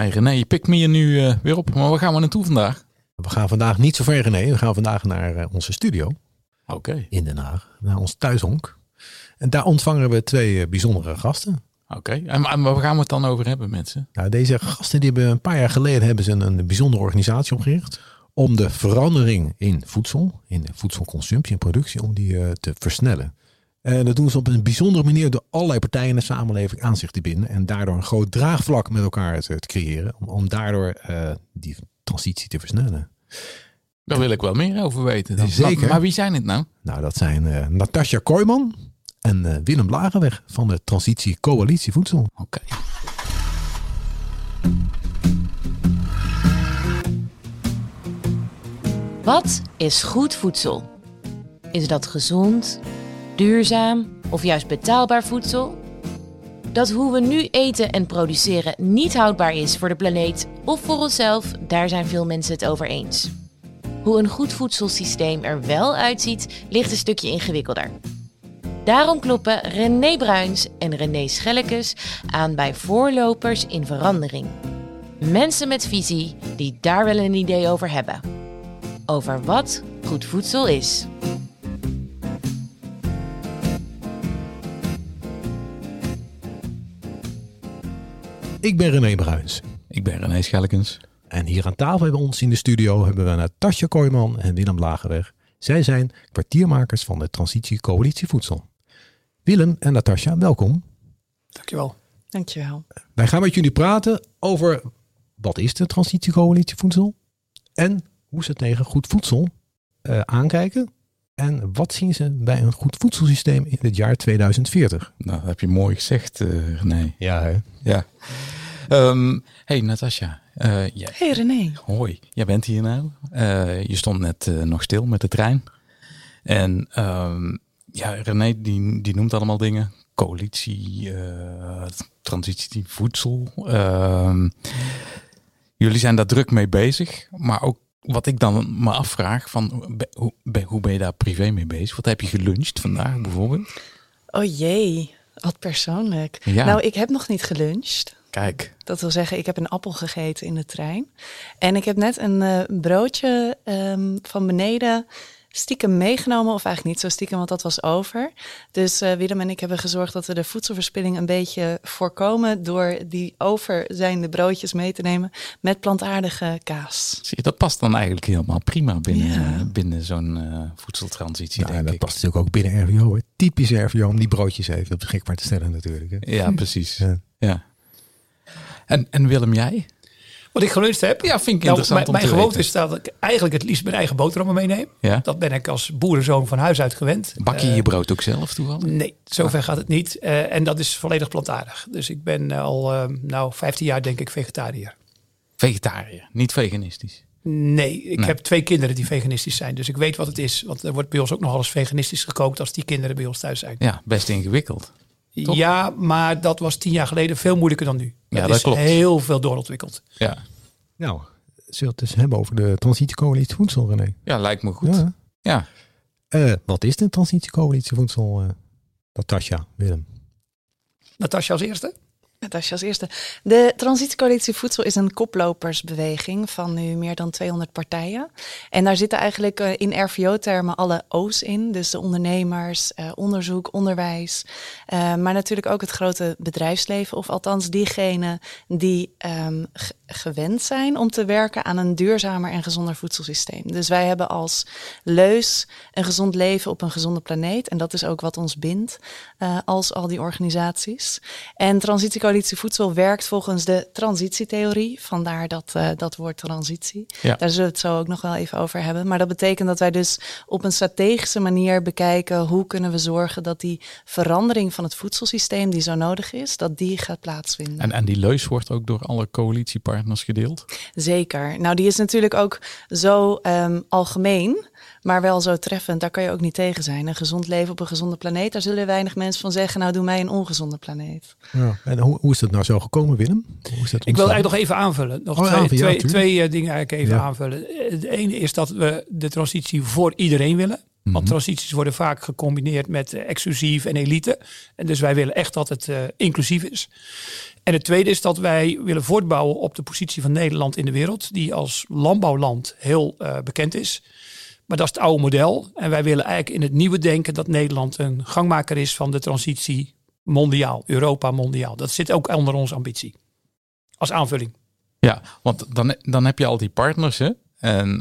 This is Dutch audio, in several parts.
Hey René, je pikt me hier nu uh, weer op. Maar waar gaan we naartoe vandaag? We gaan vandaag niet zo ver, René. We gaan vandaag naar uh, onze studio. Oké. Okay. In Den Haag. Naar ons thuishonk. En daar ontvangen we twee uh, bijzondere gasten. Oké. Okay. En, en, waar gaan we het dan over hebben, mensen? Nou, deze gasten die hebben een paar jaar geleden hebben ze een, een bijzondere organisatie opgericht. Om de verandering in voedsel, in de voedselconsumptie en productie, om die te versnellen. En dat doen ze op een bijzondere manier door allerlei partijen in de samenleving aan zich te binden. En daardoor een groot draagvlak met elkaar te, te creëren. Om, om daardoor uh, die transitie te versnellen. Daar wil ik wel meer over weten. Dan. Zeker. Maar, maar, wie zijn het nou? Nou, dat zijn uh, Natasja Kooijman en uh, Willem Lagerweg van de Transitie Coalitie Voedsel. Oké. Okay. Wat is goed voedsel? Is dat gezond, duurzaam of juist betaalbaar voedsel? Dat hoe we nu eten en produceren niet houdbaar is voor de planeet of voor onszelf, daar zijn veel mensen het over eens. Hoe een goed voedselsysteem er wel uitziet, ligt een stukje ingewikkelder. Daarom kloppen René Bruins en René Schellekes aan bij voorlopers in verandering. Mensen met visie die daar wel een idee over hebben. Over wat goed voedsel is. Ik ben René Bruins. Ik ben René Schellekens. En hier aan tafel bij ons in de studio hebben we Natasja Kooijman en Willem Lagerweg. Zij zijn kwartiermakers van de Transitie Coalitie Voedsel. Willem en Natasja, welkom. Dankjewel. Dankjewel. Wij gaan met jullie praten over wat is de Transitie Coalitie Voedsel en hoe ze tegen goed voedsel uh, aankijken. En wat zien ze bij een goed voedselsysteem in het jaar 2040? Nou, dat heb je mooi gezegd, uh, René. Ja, hè? Ja. Um, hey, Natasja. Uh, ja. Hey, René. Hoi, jij bent hier nou. Uh, je stond net uh, nog stil met de trein. En um, ja, René die, die noemt allemaal dingen. Coalitie, transitie, voedsel. Um, jullie zijn daar druk mee bezig. Maar ook wat ik dan me afvraag, van, hoe, hoe ben je daar privé mee bezig? Wat heb je geluncht vandaag bijvoorbeeld? Oh jee, wat persoonlijk. Ja. Nou, ik heb nog niet geluncht. Kijk. Dat wil zeggen, ik heb een appel gegeten in de trein. En ik heb net een uh, broodje um, van beneden stiekem meegenomen. Of eigenlijk niet zo stiekem, want dat was over. Dus uh, Willem en ik hebben gezorgd dat we de voedselverspilling een beetje voorkomen. door die overzijnde broodjes mee te nemen met plantaardige kaas. Zie je, dat past dan eigenlijk helemaal prima binnen, ja. binnen zo'n uh, voedseltransitie. Ja, denk dat ik. past natuurlijk ook binnen RVO. Hè. Typisch RVO om die broodjes even beschikbaar te stellen, natuurlijk. Hè. Ja, precies. Ja. ja. En, en Willem, jij? Wat ik geluncht heb? Ja, vind ik nou, interessant Mijn, mijn te gewoonte is dat ik eigenlijk het liefst mijn eigen boterhammen meeneem. Ja? Dat ben ik als boerenzoon van huis uit gewend. Bak je uh, je brood ook zelf toevallig? Nee, zover ah. gaat het niet. Uh, en dat is volledig plantaardig. Dus ik ben al uh, nou 15 jaar denk ik vegetariër. Vegetariër, niet veganistisch? Nee, ik nee. heb twee kinderen die veganistisch zijn. Dus ik weet wat het is. Want er wordt bij ons ook nog alles veganistisch gekookt als die kinderen bij ons thuis zijn. Ja, best ingewikkeld. Top. Ja, maar dat was tien jaar geleden veel moeilijker dan nu. Ja, dat, dat is klopt. heel veel doorontwikkeld. Ja. Nou, zullen we het dus hebben over de transitiecoalitie voedsel, René? Ja, lijkt me goed. Ja. ja. Uh, wat is de transitiecoalitie voedsel, uh, Natasja, Willem? Natasja als eerste. Natasja als eerste. De Transitiecoalitie Voedsel is een koplopersbeweging van nu meer dan 200 partijen. En daar zitten eigenlijk uh, in RVO-termen alle O's in. Dus de ondernemers, uh, onderzoek, onderwijs. Uh, maar natuurlijk ook het grote bedrijfsleven. Of althans diegenen die um, gewend zijn om te werken aan een duurzamer en gezonder voedselsysteem. Dus wij hebben als leus een gezond leven op een gezonde planeet. En dat is ook wat ons bindt als al die organisaties. En Transitiecoalitie Coalitie Voedsel werkt volgens de transitietheorie. Vandaar dat, uh, dat woord transitie. Ja. Daar zullen we het zo ook nog wel even over hebben. Maar dat betekent dat wij dus op een strategische manier bekijken... hoe kunnen we zorgen dat die verandering van het voedselsysteem... die zo nodig is, dat die gaat plaatsvinden. En, en die leus wordt ook door alle coalitiepartners gedeeld? Zeker. Nou, die is natuurlijk ook zo um, algemeen maar wel zo treffend. Daar kan je ook niet tegen zijn. Een gezond leven op een gezonde planeet, daar zullen weinig mensen van zeggen, nou doe mij een ongezonde planeet. Ja, en hoe, hoe is dat nou zo gekomen, Willem? Hoe is dat ik wil eigenlijk nog even aanvullen. Nog Oh, twee, aanvullen, ja, twee, uh, dingen eigenlijk even Ja. aanvullen. Eh, Het ene is dat we de transitie voor iedereen willen. Want Mhm. transities worden vaak gecombineerd met eh, exclusief en elite. En dus wij willen echt dat het eh, inclusief is. En het tweede is dat wij willen voortbouwen op de positie van Nederland in de wereld. Die als landbouwland heel eh, bekend is. Maar dat is het oude model. En wij willen eigenlijk in het nieuwe denken dat Nederland een gangmaker is van de transitie mondiaal. Europa mondiaal. Dat zit ook onder onze ambitie. Als aanvulling. Ja, want dan, dan heb je al die partners, hè? En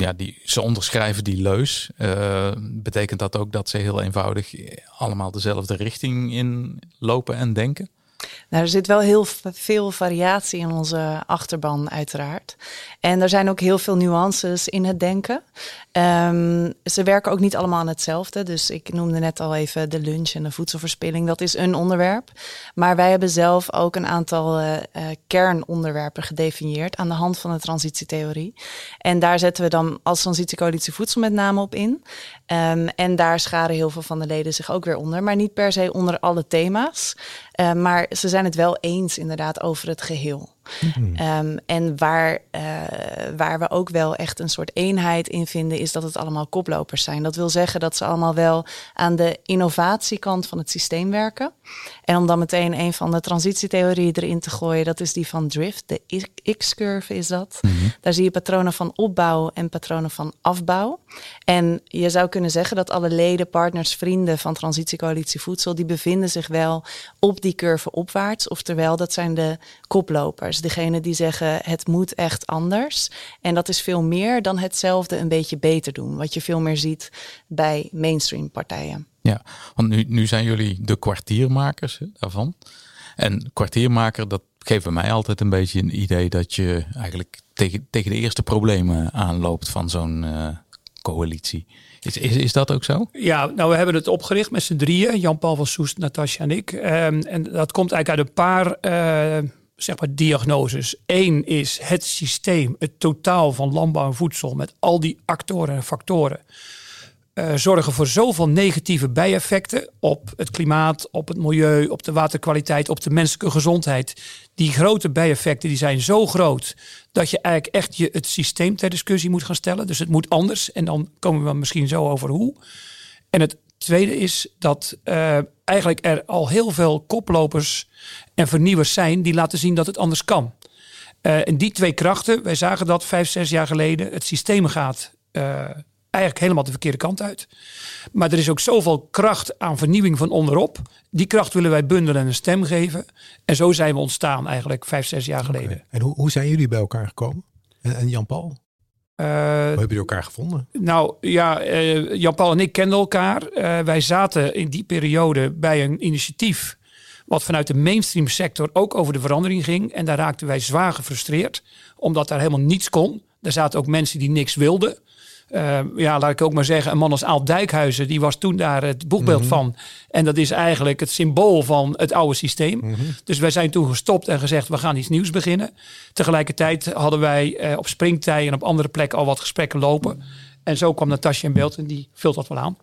ja, die, ze onderschrijven die leus. Eh, betekent dat ook dat ze heel eenvoudig allemaal dezelfde richting in lopen en denken? Nou, er zit wel heel veel variatie in onze achterban, uiteraard. En er zijn ook heel veel nuances in het denken. Ehm, ze werken ook niet allemaal aan hetzelfde. Dus ik noemde net al even de lunch en de voedselverspilling. Dat is een onderwerp. Maar wij hebben zelf ook een aantal eh, eh, kernonderwerpen gedefinieerd aan de hand van de transitietheorie. En daar zetten we dan als transitiecoalitie voedsel met name op in. Ehm, en daar scharen heel veel van de leden zich ook weer onder. Maar niet per se onder alle thema's. Eh, maar ze zijn het wel eens inderdaad over het geheel. Ehm, en waar, eh, waar we ook wel echt een soort eenheid in vinden, is dat het allemaal koplopers zijn. Dat wil zeggen dat ze allemaal wel aan de innovatiekant van het systeem werken. En om dan meteen een van de transitietheorieën erin te gooien, dat is die van Drift. De X-curve is dat. Daar zie je patronen van opbouw en patronen van afbouw. En je zou kunnen zeggen dat alle leden, partners, vrienden van Transitiecoalitie Voedsel, die bevinden zich wel op die curve opwaarts. Oftewel, dat zijn de koplopers. Degene die zeggen het moet echt anders. En dat is veel meer dan hetzelfde een beetje beter doen. Wat je veel meer ziet bij mainstream partijen. Ja, want nu, nu zijn jullie de kwartiermakers hè, daarvan. En kwartiermaker, dat geeft bij mij altijd een beetje een idee dat je eigenlijk tegen, tegen de eerste problemen aanloopt van zo'n eh, coalitie. Is, is, is dat ook zo? Ja, nou we hebben het opgericht met z'n drieën. Jan-Paul van Soest, Natasja en ik. Ehm, en dat komt eigenlijk uit een paar eh, zeg maar diagnoses. Eén is het systeem, het totaal van landbouw en voedsel... met al die actoren en factoren... eh, zorgen voor zoveel negatieve bijeffecten op het klimaat, op het milieu, op de waterkwaliteit, op de menselijke gezondheid. Die grote bijeffecten die zijn zo groot dat je eigenlijk echt je, het systeem ter discussie moet gaan stellen. Dus het moet anders en dan komen we misschien zo over hoe. En het tweede is dat eh, eigenlijk er al heel veel koplopers en vernieuwers zijn die laten zien dat het anders kan. Eh, en die twee krachten, wij zagen dat vijf, zes jaar geleden. Het systeem gaat eh, eigenlijk helemaal de verkeerde kant uit. Maar er is ook zoveel kracht aan vernieuwing van onderop. Die kracht willen wij bundelen en een stem geven. En zo zijn we ontstaan eigenlijk vijf, zes jaar geleden. En hoe, hoe zijn jullie bij elkaar gekomen? En, en Jan-Paul? Eh, Hoe hebben jullie elkaar gevonden? Nou ja, eh, Jan-Paul en ik kenden elkaar. Eh, wij zaten in die periode bij een initiatief. wat vanuit de mainstream sector ook over de verandering ging. En daar raakten wij zwaar gefrustreerd, omdat daar helemaal niets kon. Er zaten ook mensen die niks wilden. Eh, ja, laat ik ook maar zeggen, een man als Aal Dijkhuizen, die was toen daar het boekbeeld van. En dat is eigenlijk het symbool van het oude systeem. Dus wij zijn toen gestopt en gezegd, we gaan iets nieuws beginnen. Tegelijkertijd hadden wij eh, op springtij en op andere plekken al wat gesprekken lopen. En zo kwam Natasja in beeld en die vult dat wel aan.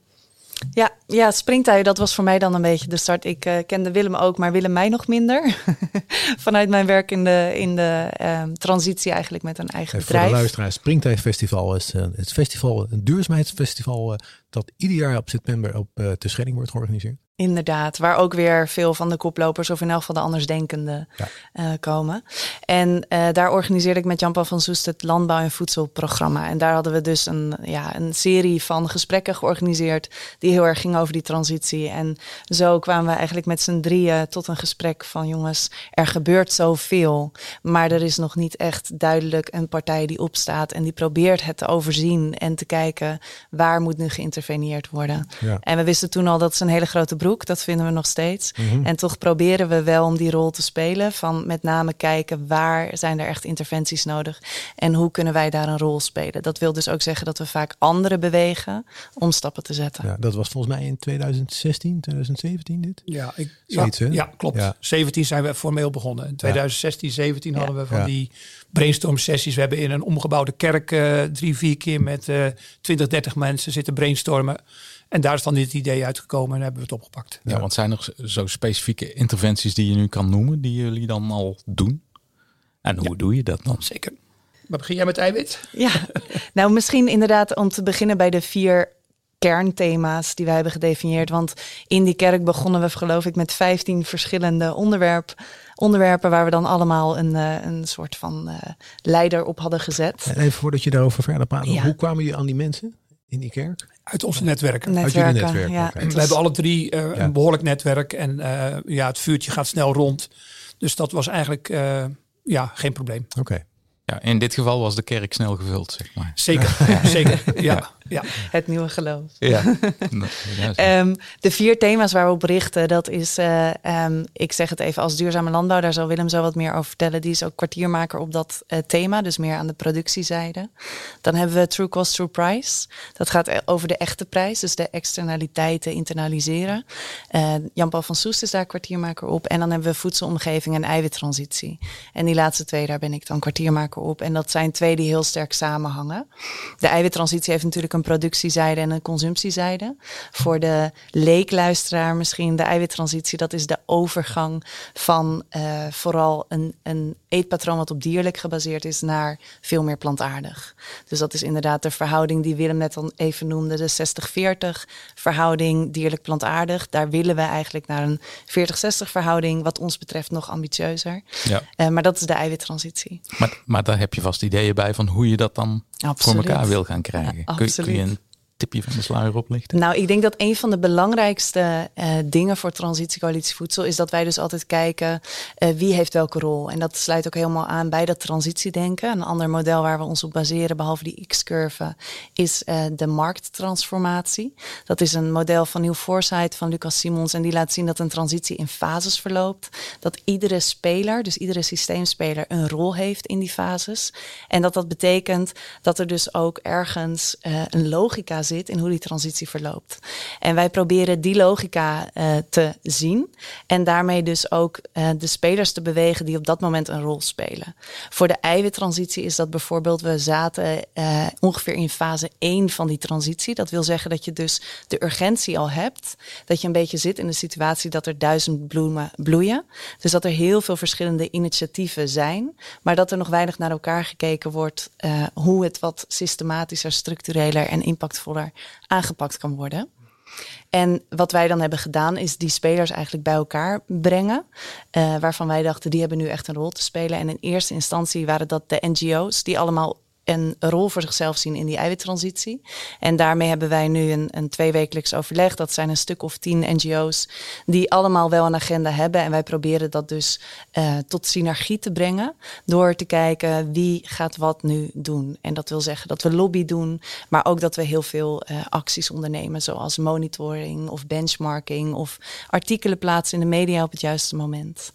Ja, ja, springtij, dat was voor mij dan een beetje de start. Ik eh, kende Willem ook, maar Willem mij nog minder. Vanuit mijn werk in de, in de ehm, transitie eigenlijk met een eigen En voor de bedrijf. luisteraars, Springtij Festival is eh, het festival, een duurzaamheidsfestival eh, dat ieder jaar op september op uh, Terschelling wordt georganiseerd. Inderdaad, waar ook weer veel van de koplopers of in elk geval de andersdenkenden Ja. uh, komen. En uh, daar organiseerde ik met Jan-Paul van Soest het landbouw- en voedselprogramma. En daar hadden we dus een, ja, een serie van gesprekken georganiseerd die heel erg ging over die transitie. En zo kwamen we eigenlijk met z'n drieën tot een gesprek van jongens, er gebeurt zoveel, maar er is nog niet echt duidelijk een partij die opstaat en die probeert het te overzien en te kijken waar moet nu geïnterveneerd worden. Ja. En we wisten toen al dat is een hele grote broek, dat vinden we nog steeds. Mhm. En toch proberen we wel om die rol te spelen van met name kijken waar zijn er echt interventies nodig en hoe kunnen wij daar een rol spelen. Dat wil dus ook zeggen dat we vaak anderen bewegen om stappen te zetten. Ja, dat was volgens mij in 2016, 2017 dit. Ja, ik, Zoiets, ja, ja, klopt. Ja. 17 zijn we formeel begonnen. In 2016, 17 Ja. hadden we van Ja. die brainstorm sessies. We hebben in een omgebouwde kerk eh, drie, vier keer met eh 20, 30 mensen zitten brainstormen. En daar is dan dit idee uitgekomen en hebben we het opgepakt. Ja, Ja. want zijn er zo specifieke interventies die je nu kan noemen, die jullie dan al doen? En hoe doe je dat dan? Zeker. Maar begin jij met eiwit? Ja, nou misschien inderdaad om te beginnen bij de vier kernthema's die wij hebben gedefinieerd. Want in die kerk begonnen we geloof ik met 15 verschillende onderwerp, onderwerpen waar we dan allemaal een, uh, een soort van uh, leider op hadden gezet. En even voordat je daarover verder praat, Ja. hoe kwamen jullie aan die mensen in die kerk? Uit onze netwerken. Netwerken, jullie netwerk, ja. We hebben alle drie eh, Ja. een behoorlijk netwerk. En eh, ja, het vuurtje gaat snel rond. Dus dat was eigenlijk eh, ja, geen probleem. Oké. Ja, in dit geval was de kerk snel gevuld, zeg maar. Zeker, zeker. Ja, ja. Het nieuwe geloof. Ja. zo. Ehm, de vier thema's waar we op richten, dat is, eh, ehm, ik zeg het even als duurzame landbouw, daar zal Willem zo wat meer over vertellen. Die is ook kwartiermaker op dat eh, thema, dus meer aan de productiezijde. Dan hebben we True Cost, True Price. Dat gaat e- over de echte prijs, dus de externaliteiten internaliseren. Eh, Jan-Paul van Soest is daar kwartiermaker op. En dan hebben we voedselomgeving en eiwittransitie. En die laatste twee, daar ben ik dan kwartiermaker op. En dat zijn twee die heel sterk samenhangen. De eiwittransitie heeft natuurlijk een productiezijde en een consumptiezijde. Voor de leekluisteraar misschien de eiwittransitie, dat is de overgang van eh, vooral een, een eetpatroon wat op dierlijk gebaseerd is naar veel meer plantaardig. Dus dat is inderdaad de verhouding die Willem net al even noemde, de 60-40 verhouding dierlijk-plantaardig. Daar willen we eigenlijk naar een 40-60 verhouding, wat ons betreft nog ambitieuzer. ja. Eh, maar dat is de eiwittransitie. Maar, maar daar heb je vast ideeën bij van hoe je dat dan Absoluut. voor elkaar wil gaan krijgen. Ja, kun, je- kun je absoluut. een tipje van de sluier oplichten? Nou, ik denk dat een van de belangrijkste eh, dingen voor Transitiecoalitie Voedsel is dat wij dus altijd kijken eh, wie heeft welke rol. En dat sluit ook helemaal aan bij dat transitiedenken. Een ander model waar we ons op baseren, behalve die X-curve, is eh, de markttransformatie. Dat is een model van Nieuw Foresight van Lucas Simons en die laat zien dat een transitie in fases verloopt. Dat iedere speler, dus iedere systeemspeler, een rol heeft in die fases. En dat dat betekent dat er dus ook ergens een logica zit in hoe die transitie verloopt. En wij proberen die logica eh, te zien en daarmee dus ook eh, de spelers te bewegen die op dat moment een rol spelen. Voor de eiwittransitie is dat bijvoorbeeld, we zaten eh, ongeveer in fase 1 van die transitie. Dat wil zeggen dat je dus de urgentie al hebt, dat je een beetje zit in de situatie dat er duizend bloemen bloeien. Dus dat er heel veel verschillende initiatieven zijn, maar dat er nog weinig naar elkaar gekeken wordt hoe het wat systematischer, structureler en impactvoller aangepakt kan worden. En wat wij dan hebben gedaan, is die spelers eigenlijk bij elkaar brengen. eh, waarvan wij dachten, die hebben nu echt een rol te spelen. En in eerste instantie waren dat de NGO's, die allemaal een rol voor zichzelf zien in die eiwittransitie. En daarmee hebben wij nu een, een tweewekelijks overleg. Dat zijn een stuk of tien NGO's die allemaal wel een agenda hebben. En wij proberen dat dus eh, tot synergie te brengen. Door te kijken wie gaat wat nu doen. En dat wil zeggen dat we lobby doen. Maar ook dat we heel veel eh, acties ondernemen. Zoals monitoring of benchmarking. Of artikelen plaatsen in de media op het juiste moment.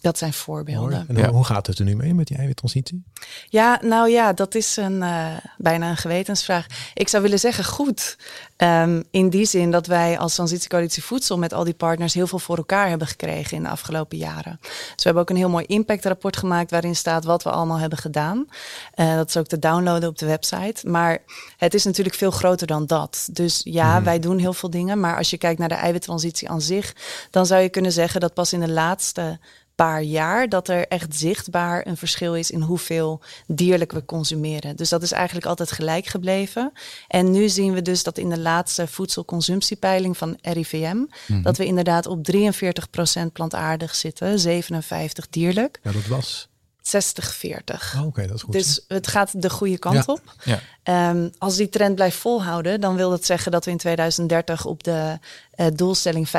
Dat zijn voorbeelden. En Ja. hoe gaat het er nu mee met die eiwittransitie? Ja, nou ja, dat is een, eh, bijna een gewetensvraag. Ik zou willen zeggen goed. Ehm, in die zin dat wij als Transitiecoalitie Voedsel met al die partners heel veel voor elkaar hebben gekregen in de afgelopen jaren. Dus we hebben ook een heel mooi impactrapport gemaakt waarin staat wat we allemaal hebben gedaan. Eh, dat is ook te downloaden op de website. Maar het is natuurlijk veel groter dan dat. Dus ja, wij doen heel veel dingen. Maar als je kijkt naar de eiwittransitie aan zich, dan zou je kunnen zeggen dat pas in de laatste paar jaar dat er echt zichtbaar een verschil is in hoeveel dierlijk we consumeren. Dus dat is eigenlijk altijd gelijk gebleven. En nu zien we dus dat in de laatste voedselconsumptiepeiling van RIVM, dat we inderdaad op 43% plantaardig zitten, 57 dierlijk, Ja, dat was. 60-40. Oh, Oké, dat is goed. Dus het gaat de goede kant Ja. op. Ja. Ehm, als die trend blijft volhouden, dan wil dat zeggen dat we in 2030 op de eh, doelstelling 50-50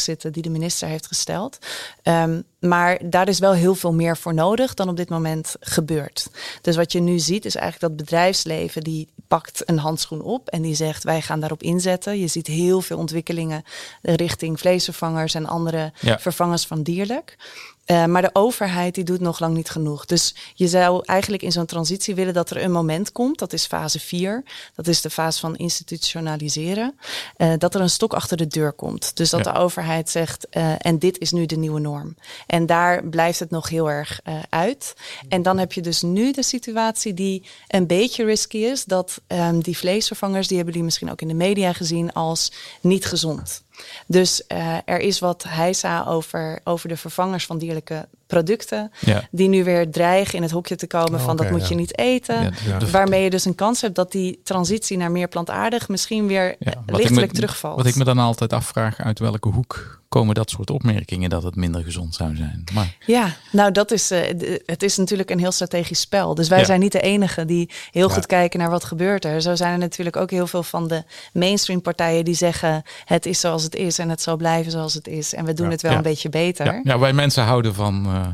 zitten die de minister heeft gesteld. Ehm, maar daar is wel heel veel meer voor nodig dan op dit moment gebeurt. Dus wat je nu ziet is eigenlijk dat bedrijfsleven die pakt een handschoen op en die zegt wij gaan daarop inzetten. Je ziet heel veel ontwikkelingen richting vleesvervangers en andere Ja. vervangers van dierlijk. Eh, maar de overheid die doet nog lang niet genoeg. Dus je zou eigenlijk in zo'n transitie willen dat er een moment komt. Dat is fase 4. Dat is de fase van institutionaliseren. eh, dat er een stok achter de deur komt. Dus dat Ja. de overheid zegt, eh, en dit is nu de nieuwe norm. En daar blijft het nog heel erg eh, uit. En dan heb je dus nu de situatie die een beetje risky is. Dat ehm, die vleesvervangers, die hebben jullie misschien ook in de media gezien als niet gezond. Dus eh, er is wat heisa over, over de vervangers van dierlijke producten Ja. die nu weer dreigen in het hokje te komen Oh, van dat moet ja. je niet eten. Ja, Ja. de- Waarmee je dus een kans hebt dat die transitie naar meer plantaardig misschien weer lichtelijk me- terugvalt. Wat ik me dan altijd afvraag, uit welke hoek komen dat soort opmerkingen dat het minder gezond zou zijn? Maar Ja, nou dat is, eh, het is natuurlijk een heel strategisch spel. Dus wij Ja. zijn niet de enige die heel Ja. goed kijken naar wat gebeurt er. Zo zijn er natuurlijk ook heel veel van de mainstream partijen die zeggen het is zoals het is en het zal blijven zoals het is. En we doen Ja. het wel een beetje beter. ja, ja, wij mensen houden van eh,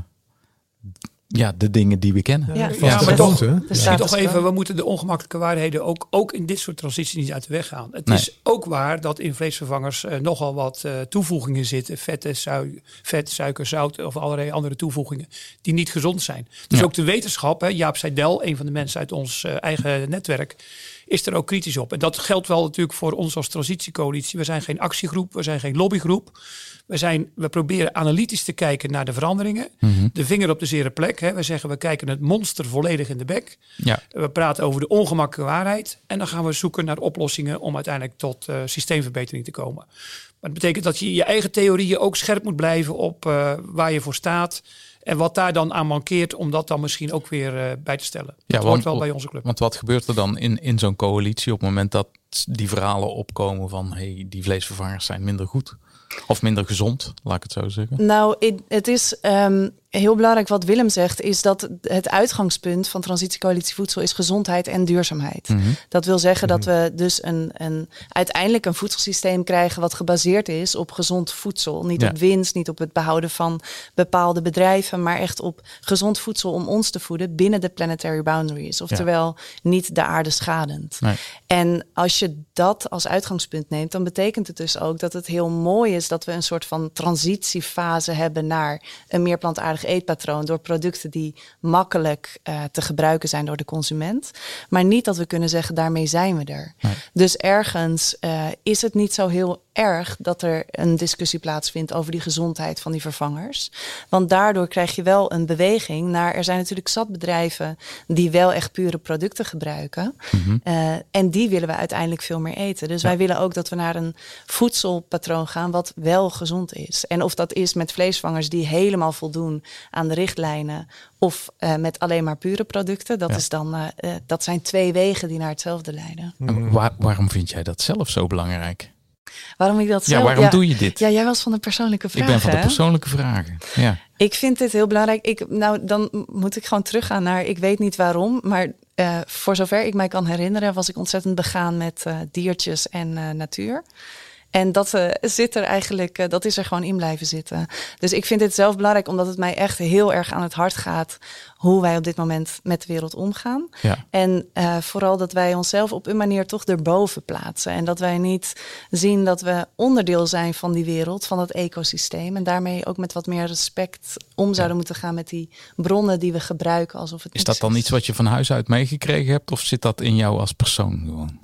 ja, de dingen die we kennen. Ja. Maar toch- Misschien toch even, we moeten de ongemakkelijke waarheden ook, ook in dit soort transities niet uit de weg gaan. Het Nee. is ook waar dat in vleesvervangers eh, nogal wat eh, toevoegingen zitten. Vetten, sui- vet, suiker, zout of allerlei andere toevoegingen die niet gezond zijn. Dus Ja. ook de wetenschap, hè, Jaap Seidel, een van de mensen uit ons eh, eigen netwerk, is er ook kritisch op. En dat geldt wel natuurlijk voor ons als transitiecoalitie. We zijn geen actiegroep, we zijn geen lobbygroep. We, zijn, we proberen analytisch te kijken naar de veranderingen. Mhm. De vinger op de zere plek. Hè. We zeggen we kijken het monster volledig in de bek. Ja. We praten over de ongemakkelijke waarheid. En dan gaan we zoeken naar oplossingen om uiteindelijk tot eh, systeemverbetering te komen. Maar dat betekent dat je je eigen theorieën ook scherp moet blijven op eh, waar je voor staat. En wat daar dan aan mankeert, om dat dan misschien ook weer eh, bij te stellen. Ja, dat want- wel bij onze club. Want wat gebeurt er dan in, in zo'n coalitie op het moment dat die verhalen opkomen van hey, die vleesvervangers zijn minder goed? Of minder gezond, laat ik het zo zeggen. Nou, het is ehm, heel belangrijk wat Willem zegt, is dat het uitgangspunt van Transitiecoalitie Voedsel is gezondheid en duurzaamheid. Mhm. Dat wil zeggen dat we dus een, een, uiteindelijk een voedselsysteem krijgen wat gebaseerd is op gezond voedsel. Niet Ja. op winst, niet op het behouden van bepaalde bedrijven, maar echt op gezond voedsel om ons te voeden binnen de planetary boundaries. Oftewel niet de aarde schadend. Nee. En als je dat als uitgangspunt neemt, dan betekent het dus ook dat het heel mooi is dat we een soort van transitiefase hebben naar een meer plantaardig eetpatroon door producten die makkelijk eh, te gebruiken zijn door de consument. Maar niet dat we kunnen zeggen, daarmee zijn we er. Nee. Dus ergens eh, is het niet zo heel erg dat er een discussie plaatsvindt over die gezondheid van die vervangers. Want daardoor krijg je wel een beweging naar. Er zijn natuurlijk zat bedrijven die wel echt pure producten gebruiken. Eh, en die willen we uiteindelijk veel meer eten. Dus wij willen ook dat we naar een voedselpatroon gaan wat wel gezond is. En of dat is met vleesvangers die helemaal voldoen aan de richtlijnen. Of eh, met alleen maar pure producten. Dat, Ja. is dan, eh, dat zijn twee wegen die naar hetzelfde leiden. En waar- waarom vind jij dat zelf zo belangrijk? Waarom ik dat Ja, zelf... waarom doe je dit? Ja, jij was van de persoonlijke ik vragen. ben van de hè? persoonlijke vragen. Ja. Ik vind dit heel belangrijk. Ik, nou, dan moet ik gewoon teruggaan naar, ik weet niet waarom, maar eh, voor zover ik mij kan herinneren, was ik ontzettend begaan met eh, diertjes en eh, natuur. En dat eh, zit er eigenlijk, eh, dat is er gewoon in blijven zitten. Dus ik vind dit zelf belangrijk, omdat het mij echt heel erg aan het hart gaat hoe wij op dit moment met de wereld omgaan. Ja. En eh, vooral dat wij onszelf op een manier toch erboven plaatsen. En dat wij niet zien dat we onderdeel zijn van die wereld, van dat ecosysteem. En daarmee ook met wat meer respect om zouden moeten gaan met die bronnen die we gebruiken alsof het Is dat dan iets wat je van huis uit meegekregen hebt? Of zit dat in jou als persoon gewoon?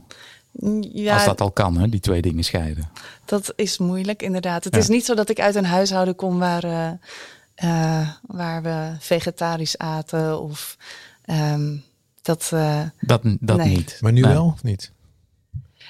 Ja, Als dat al kan, hè? die twee dingen scheiden. dat is moeilijk inderdaad. Het Ja. is niet zo dat ik uit een huishouden kom waar, eh, eh, waar we vegetarisch aten of ehm, dat. eh, Dat, dat Nee. niet. Maar nu Nee. wel of niet?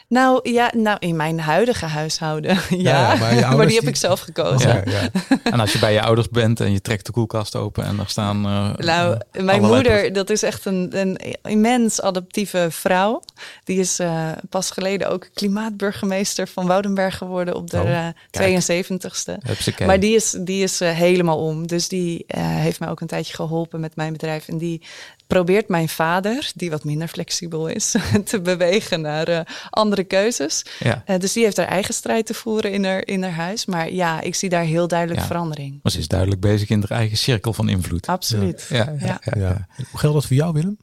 Nou ja, nou in mijn huidige huishouden. Ja, ja, maar die heb ik zelf gekozen. Ja. ja. En als je bij je ouders bent en je trekt de koelkast open en daar staan. eh, Nou, eh, mijn moeder, dat is echt een, een immens adaptieve vrouw. Die is eh, pas geleden ook klimaatburgemeester van Woudenberg geworden op de Oh, eh, kijk. 72ste. Hupsakee. Maar die is, die is eh, helemaal om. Dus die eh, heeft mij ook een tijdje geholpen met mijn bedrijf. En die probeert mijn vader, die wat minder flexibel is, te bewegen naar eh, andere keuzes. Ja. Eh, dus die heeft haar eigen strijd te voeren in haar, in haar huis. Maar ja, ik zie daar heel duidelijk Ja. verandering. Maar ze is duidelijk bezig in haar eigen cirkel van invloed. Absoluut. Ja, ja, Ja. ja. Ja. Hoe geldt dat voor jou, Willem?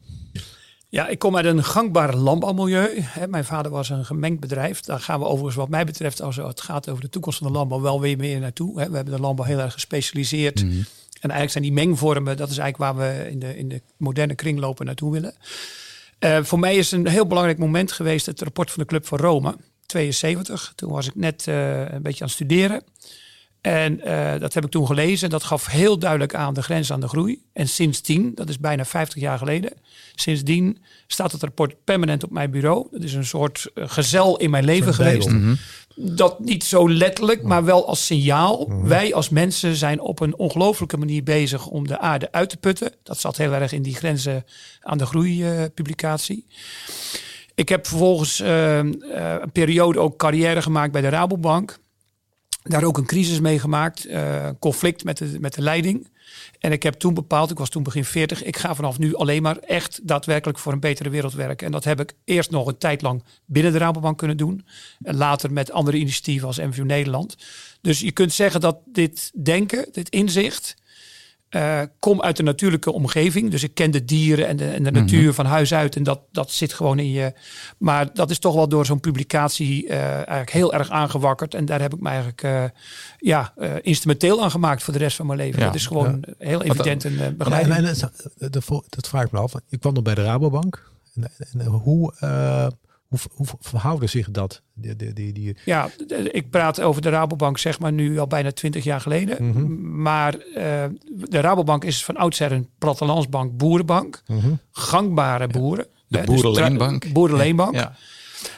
Ja, ik kom uit een gangbaar landbouwmilieu. Hè, Mijn vader was een gemengd bedrijf. Daar gaan we overigens wat mij betreft, als het gaat over de toekomst van de landbouw, wel weer meer naartoe. hè. We hebben de landbouw heel erg gespecialiseerd. Mhm. En eigenlijk zijn die mengvormen, dat is eigenlijk waar we in de, in de moderne kringlopen naartoe willen. Eh, voor mij is een heel belangrijk moment geweest het rapport van de Club van Rome, 72. Toen was ik net eh, een beetje aan het studeren. En uh, dat heb ik toen gelezen. Dat gaf heel duidelijk aan de grens aan de groei. En sindsdien, dat is bijna 50 jaar geleden, sindsdien staat het rapport permanent op mijn bureau. Dat is een soort gezel in mijn leven geweest. Mm -hmm. Dat niet zo letterlijk, maar wel als signaal. Wij als mensen zijn op een ongelofelijke manier bezig om de aarde uit te putten. Dat zat heel erg in die grenzen aan de groei uh. Ik heb vervolgens een periode ook carrière gemaakt bij de Rabobank daar ook een crisis meegemaakt, uh, conflict met de, met de leiding. En ik heb toen bepaald, ik was toen begin 40, ik ga vanaf nu alleen maar echt daadwerkelijk voor een betere wereld werken. En dat heb ik eerst nog een tijd lang binnen de Rabobank kunnen doen. En later met andere initiatieven als MVU Nederland. Dus je kunt zeggen dat dit denken, dit inzicht, uh, kom uit de natuurlijke omgeving. Dus ik ken de dieren en de, en de natuur mm-hmm. van huis uit. En dat, dat zit gewoon in je. Maar dat is toch wel door zo'n publicatie uh, eigenlijk heel erg aangewakkerd. En daar heb ik me eigenlijk uh, ja, instrumenteel aan gemaakt voor de rest van mijn leven. Ja, dat is gewoon ja. heel evident een begeleiding. En, en, dat, dat vraag ik me af. Je kwam nog bij de Rabobank. En, en hoe hoe, hoe verhouden zich dat? Die, die, die, die... Ja, ik praat over de Rabobank zeg maar nu al bijna twintig jaar geleden. Mm -hmm. Maar uh, de Rabobank is van oudsher een plattelandsbank, boerenbank. Mm -hmm. Gangbare boeren. De uh, boerenleenbank. Dus boerenleenbank. Ja.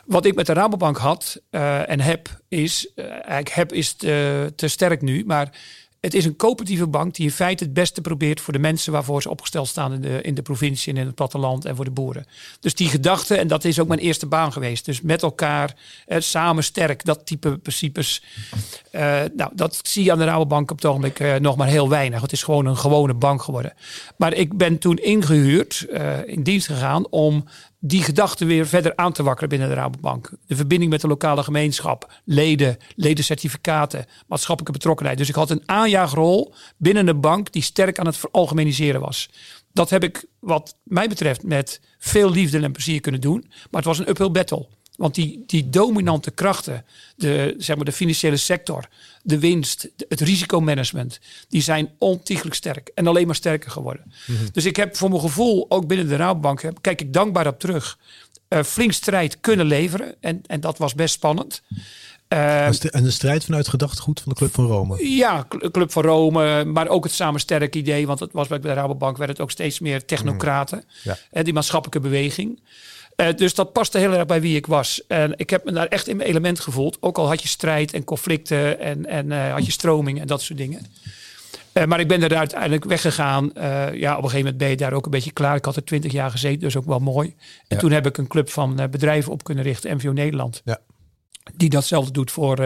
Wat ik met de Rabobank had uh, en heb is, eigenlijk heb is te, te sterk nu, maar het is een coöperatieve bank die in feite het beste probeert voor de mensen waarvoor ze opgesteld staan in de, in de provincie en in het platteland en voor de boeren. Dus die gedachte, en dat is ook mijn eerste baan geweest. Dus met elkaar, eh, samen sterk, dat type principes. Uh, nou, dat zie je aan de Rabobank op het ogenblik uh, nog maar heel weinig. Het is gewoon een gewone bank geworden. Maar ik ben toen ingehuurd, uh, in dienst gegaan om die gedachte weer verder aan te wakkeren binnen de Rabobank. De verbinding met de lokale gemeenschap, leden, ledencertificaten, maatschappelijke betrokkenheid. Dus ik had een aanjaagrol binnen de bank die sterk aan het veralgemeniseren was. Dat heb ik wat mij betreft met veel liefde en plezier kunnen doen. Maar het was een uphill battle. Want die, die dominante krachten, de, zeg maar de financiële sector, de winst, het risicomanagement, die zijn ontiegelijk sterk en alleen maar sterker geworden. Mhm. Dus ik heb voor mijn gevoel, ook binnen de Rabobank, kijk ik dankbaar op terug, uh, flink strijd kunnen leveren. En, en dat was best spannend. Uh, en de strijd vanuit gedachtegoed van de Club van Rome? Ja, Club van Rome, maar ook het samen sterk idee. Want het was bij de Rabobank werd het ook steeds meer technocraten. Mm. Ja. En die maatschappelijke beweging. Uh, dus dat paste heel erg bij wie ik was. En ik heb me daar echt in mijn element gevoeld. Ook al had je strijd en conflicten en, en uh, had je stroming en dat soort dingen. Uh, maar ik ben er uiteindelijk weggegaan. ja, op een gegeven moment ben je daar ook een beetje klaar. Ik had er twintig jaar gezeten, dus ook wel mooi. En Ja. toen heb ik een club van bedrijven op kunnen richten, MVO Nederland. Ja. Die datzelfde doet voor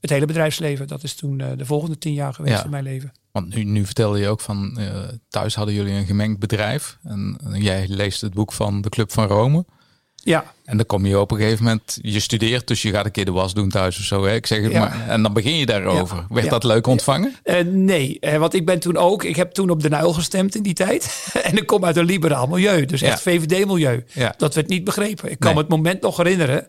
het hele bedrijfsleven. Dat is toen de volgende tien jaar geweest Ja. in mijn leven. Want nu, nu vertelde je ook van uh, thuis hadden jullie een gemengd bedrijf. En, en jij leest het boek van de Club van Rome. Ja, En dan kom je op een gegeven moment, je studeert, dus je gaat een keer de was doen thuis of zo. Hè? Ik zeg het Ja. maar. En dan begin je daarover. Ja. Werd Ja. dat leuk ontvangen? Eh, nee, eh, want ik ben toen ook, ik heb toen op de Nuil gestemd in die tijd. en ik kom uit een liberaal milieu, dus echt. VVD-milieu. Ja. Dat werd niet begrepen. Ik kan me het moment nog herinneren.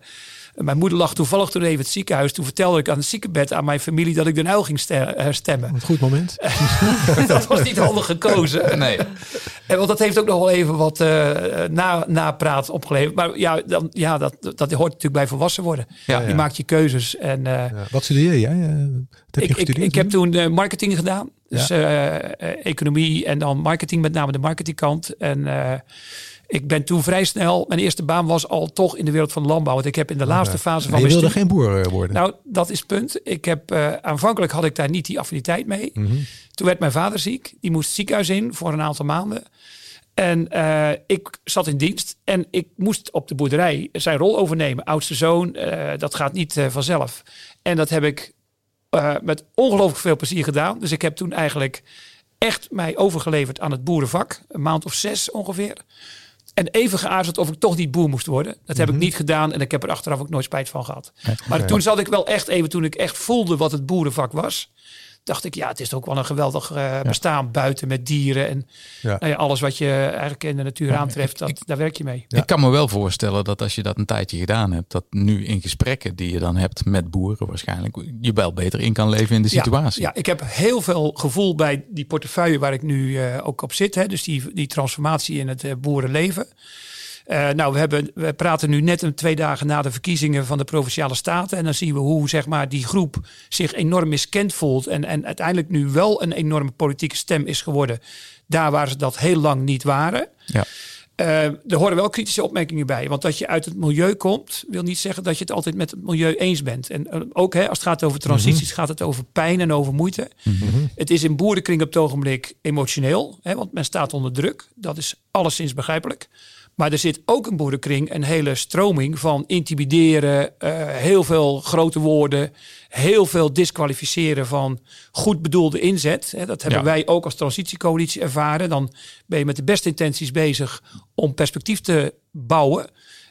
Mijn moeder lag toevallig toen even in het ziekenhuis. Toen vertelde ik aan het ziekenbed aan mijn familie dat ik de Nuil ging ste- stemmen. Een goed moment. dat was niet handig gekozen. Nee. En want dat heeft ook nog wel even wat eh na, napraat opgeleverd. Maar ja, dan, ja dat, dat hoort natuurlijk bij volwassen worden. Ja. Je maakt je keuzes. En eh, Ja. Wat studeer jij? Eh, Wat heb je ik, ik, gestudeerd? ik heb toen marketing gedaan. Dus Ja. economie en dan marketing, met name de marketingkant. En eh, ik ben toen vrij snel, mijn eerste baan was al toch in de wereld van landbouw. Want ik heb in de laatste fase van je wilde studie- geen boer eh, worden? Nou, dat is het punt. Ik heb, eh, aanvankelijk had ik daar niet die affiniteit mee. Mhm. Toen werd mijn vader ziek. Die moest het ziekenhuis in voor een aantal maanden. En eh, ik zat in dienst en ik moest op de boerderij zijn rol overnemen. Oudste zoon, dat gaat niet vanzelf. En dat heb ik met ongelooflijk veel plezier gedaan. Dus ik heb toen eigenlijk echt mij overgeleverd aan het boerenvak. Een maand of zes ongeveer. En even geaarzeld of ik toch niet boer moest worden. Dat heb ik niet gedaan en ik heb er achteraf ook nooit spijt van gehad. Maar toen zat ik wel echt even, toen ik echt voelde wat het boerenvak was. Dacht ik, ja, het is ook wel een geweldig eh, bestaan buiten met dieren. En Ja. nou ja, alles wat je eigenlijk in de natuur aantreft, dat, daar werk je mee. Ja. Ik kan me wel voorstellen dat als je dat een tijdje gedaan hebt, dat nu in gesprekken die je dan hebt met boeren waarschijnlijk, je wel beter in kan leven in de situatie. Ja, ik heb heel veel gevoel bij die portefeuille waar ik nu eh, ook op zit. Hè, dus die, die transformatie in het eh, boerenleven. Uh, nou, we, hebben, we praten nu net een twee dagen na de verkiezingen van de provinciale staten. En dan zien we hoe zeg maar, die groep zich enorm miskend voelt. En, en uiteindelijk nu wel een enorme politieke stem is geworden. Daar waar ze dat heel lang niet waren. Ja. Uh, er horen wel kritische opmerkingen bij. Want dat je uit het milieu komt, wil niet zeggen dat je het altijd met het milieu eens bent. En uh, ook hè, als het gaat over transities, mm gaat het over pijn en over moeite. Mm -hmm. Het is in boerenkring op het ogenblik emotioneel, hè, want men staat onder druk. Dat is alleszins begrijpelijk. Maar er zit ook in boerenkring een hele stroming van intimideren, uh, heel veel grote woorden, heel veel disqualificeren van goed bedoelde inzet. Dat hebben ja. wij ook als transitiecoalitie ervaren. Dan ben je met de beste intenties bezig om perspectief te bouwen.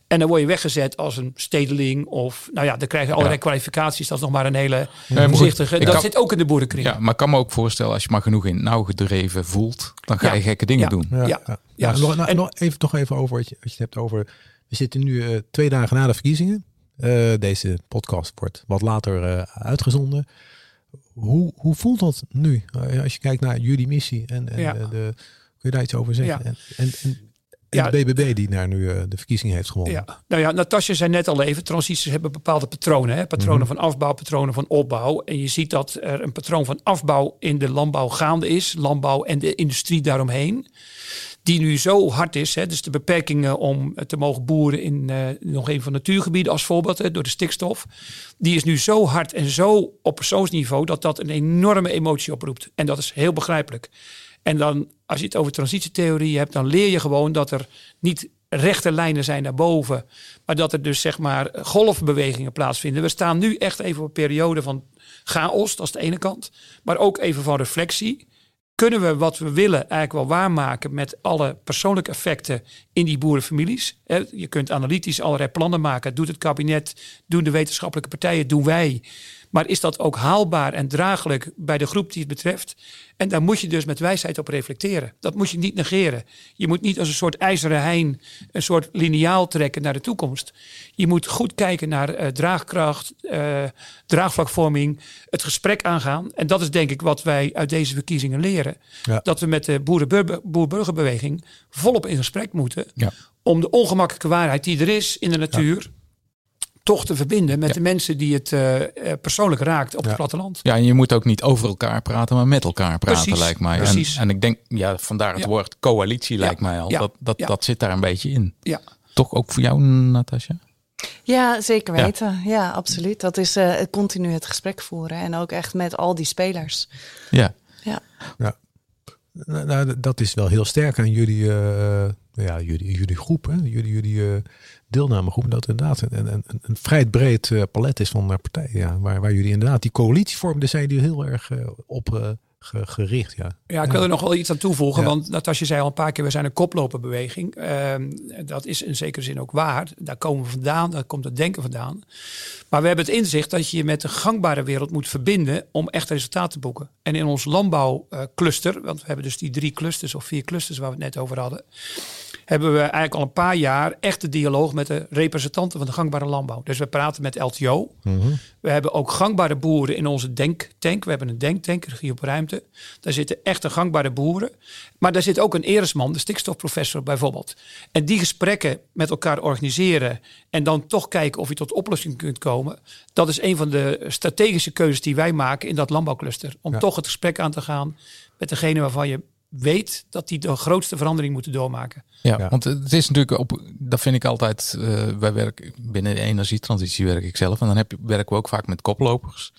En dan word je weggezet als een stedeling of, nou ja, dan krijg je allerlei ja. kwalificaties. Dat is nog maar een hele Nee, voorzichtige. Dat kan- zit ook in de boerenkring. Ja, maar ik kan me ook voorstellen, als je maar genoeg in nauw gedreven voelt, dan ga Ja. je gekke dingen Ja. doen. Ja, Ja. ja. Ja. Ja, nog, nou, En- nog even, toch even over wat je, wat je het hebt over. We zitten nu eh, twee dagen na de verkiezingen. Eh, deze podcast wordt wat later eh, uitgezonden. Hoe, hoe voelt dat nu? Als je kijkt naar jullie missie en, en Ja. de, kun je daar iets over zeggen? Ja. En, en, en, en Ja. de BBB die naar nu eh, de verkiezing heeft gewonnen. Ja, nou ja, Natasja zei net al even, transities hebben bepaalde patronen. Hè? Patronen van afbouw, patronen van opbouw. En je ziet dat er een patroon van afbouw in de landbouw gaande is. Landbouw en de industrie daaromheen. Die nu zo hard is. Hè? Dus de beperkingen om te mogen boeren in eh, nog een van de natuurgebieden als voorbeeld. Hè, door de stikstof. Die is nu zo hard en zo op persoonsniveau dat dat een enorme emotie oproept. En dat is heel begrijpelijk. En dan, als je het over transitietheorie hebt, dan leer je gewoon dat er niet rechte lijnen zijn naar boven, maar dat er dus zeg maar golfbewegingen plaatsvinden. We staan nu echt even op een periode van chaos, dat is de ene kant, maar ook even van reflectie. Kunnen we wat we willen eigenlijk wel waarmaken met alle persoonlijke effecten in die boerenfamilies? Je kunt analytisch allerlei plannen maken. Doet het kabinet, doen de wetenschappelijke partijen, doen wij. Maar is dat ook haalbaar en draaglijk bij de groep die het betreft? En daar moet je dus met wijsheid op reflecteren. Dat moet je niet negeren. Je moet niet als een soort ijzeren hein een soort lineaal trekken naar de toekomst. Je moet goed kijken naar eh, draagkracht, eh, draagvlakvorming, het gesprek aangaan. En dat is denk ik wat wij uit deze verkiezingen leren. Ja. Dat we met de boer-burgerbeweging volop in gesprek moeten. Ja. Om de ongemakkelijke waarheid die er is in de natuur toch te verbinden met Ja. de mensen die het eh, eh, persoonlijk raakt op Ja. het platteland. Ja, en je moet ook niet over elkaar praten, maar met elkaar praten, Precies, lijkt mij. precies. En, en ik denk, ja, vandaar het Ja. woord coalitie, lijkt mij al. ja, Dat, dat, ja. dat zit daar een beetje in. Ja. Toch ook voor jou, Natasja? Ja, zeker Ja. weten. Ja, absoluut. Dat is eh, het continu het gesprek voeren. En ook echt met al die spelers. Ja. Ja. Nou, nou, dat is wel heel sterk aan jullie, eh, ja, jullie, jullie groep, hè? jullie, jullie eh, deelnamegroep. Dat inderdaad een, een, een, een vrij breed eh, palet is van partijen. Ja, waar, waar jullie inderdaad die coalitie vormen, daar zijn jullie heel erg eh, op eh, ge- gericht. Ja. Ja, ik wil er nog wel iets aan toevoegen. Ja. Want Natasja zei al een paar keer, we zijn een koploperbeweging. Ehm, dat is in zekere zin ook waar. Daar komen we vandaan, daar komt het denken vandaan. Maar we hebben het inzicht dat je je met de gangbare wereld moet verbinden om echt resultaat te boeken. En in ons landbouwcluster, want we hebben dus die drie clusters of vier clusters waar we het net over hadden. Hebben we eigenlijk al een paar jaar echt de dialoog met de representanten van de gangbare landbouw. Dus we praten met LTO, we hebben ook gangbare boeren in onze denktank. We hebben een denktank, regie op ruimte. Daar zitten echte gangbare boeren. Maar daar zit ook een eresman, de stikstofprofessor bijvoorbeeld. En die gesprekken met elkaar organiseren en dan toch kijken of je tot oplossing kunt komen. Dat is een van de strategische keuzes die wij maken in dat landbouwcluster. Om Ja. toch het gesprek aan te gaan met degene waarvan je weet dat die de grootste verandering moeten doormaken. Ja, Ja. want het is natuurlijk op, dat vind ik altijd, eh, wij werken binnen de energietransitie werk ik zelf en dan heb je, werken we ook vaak met koplopers.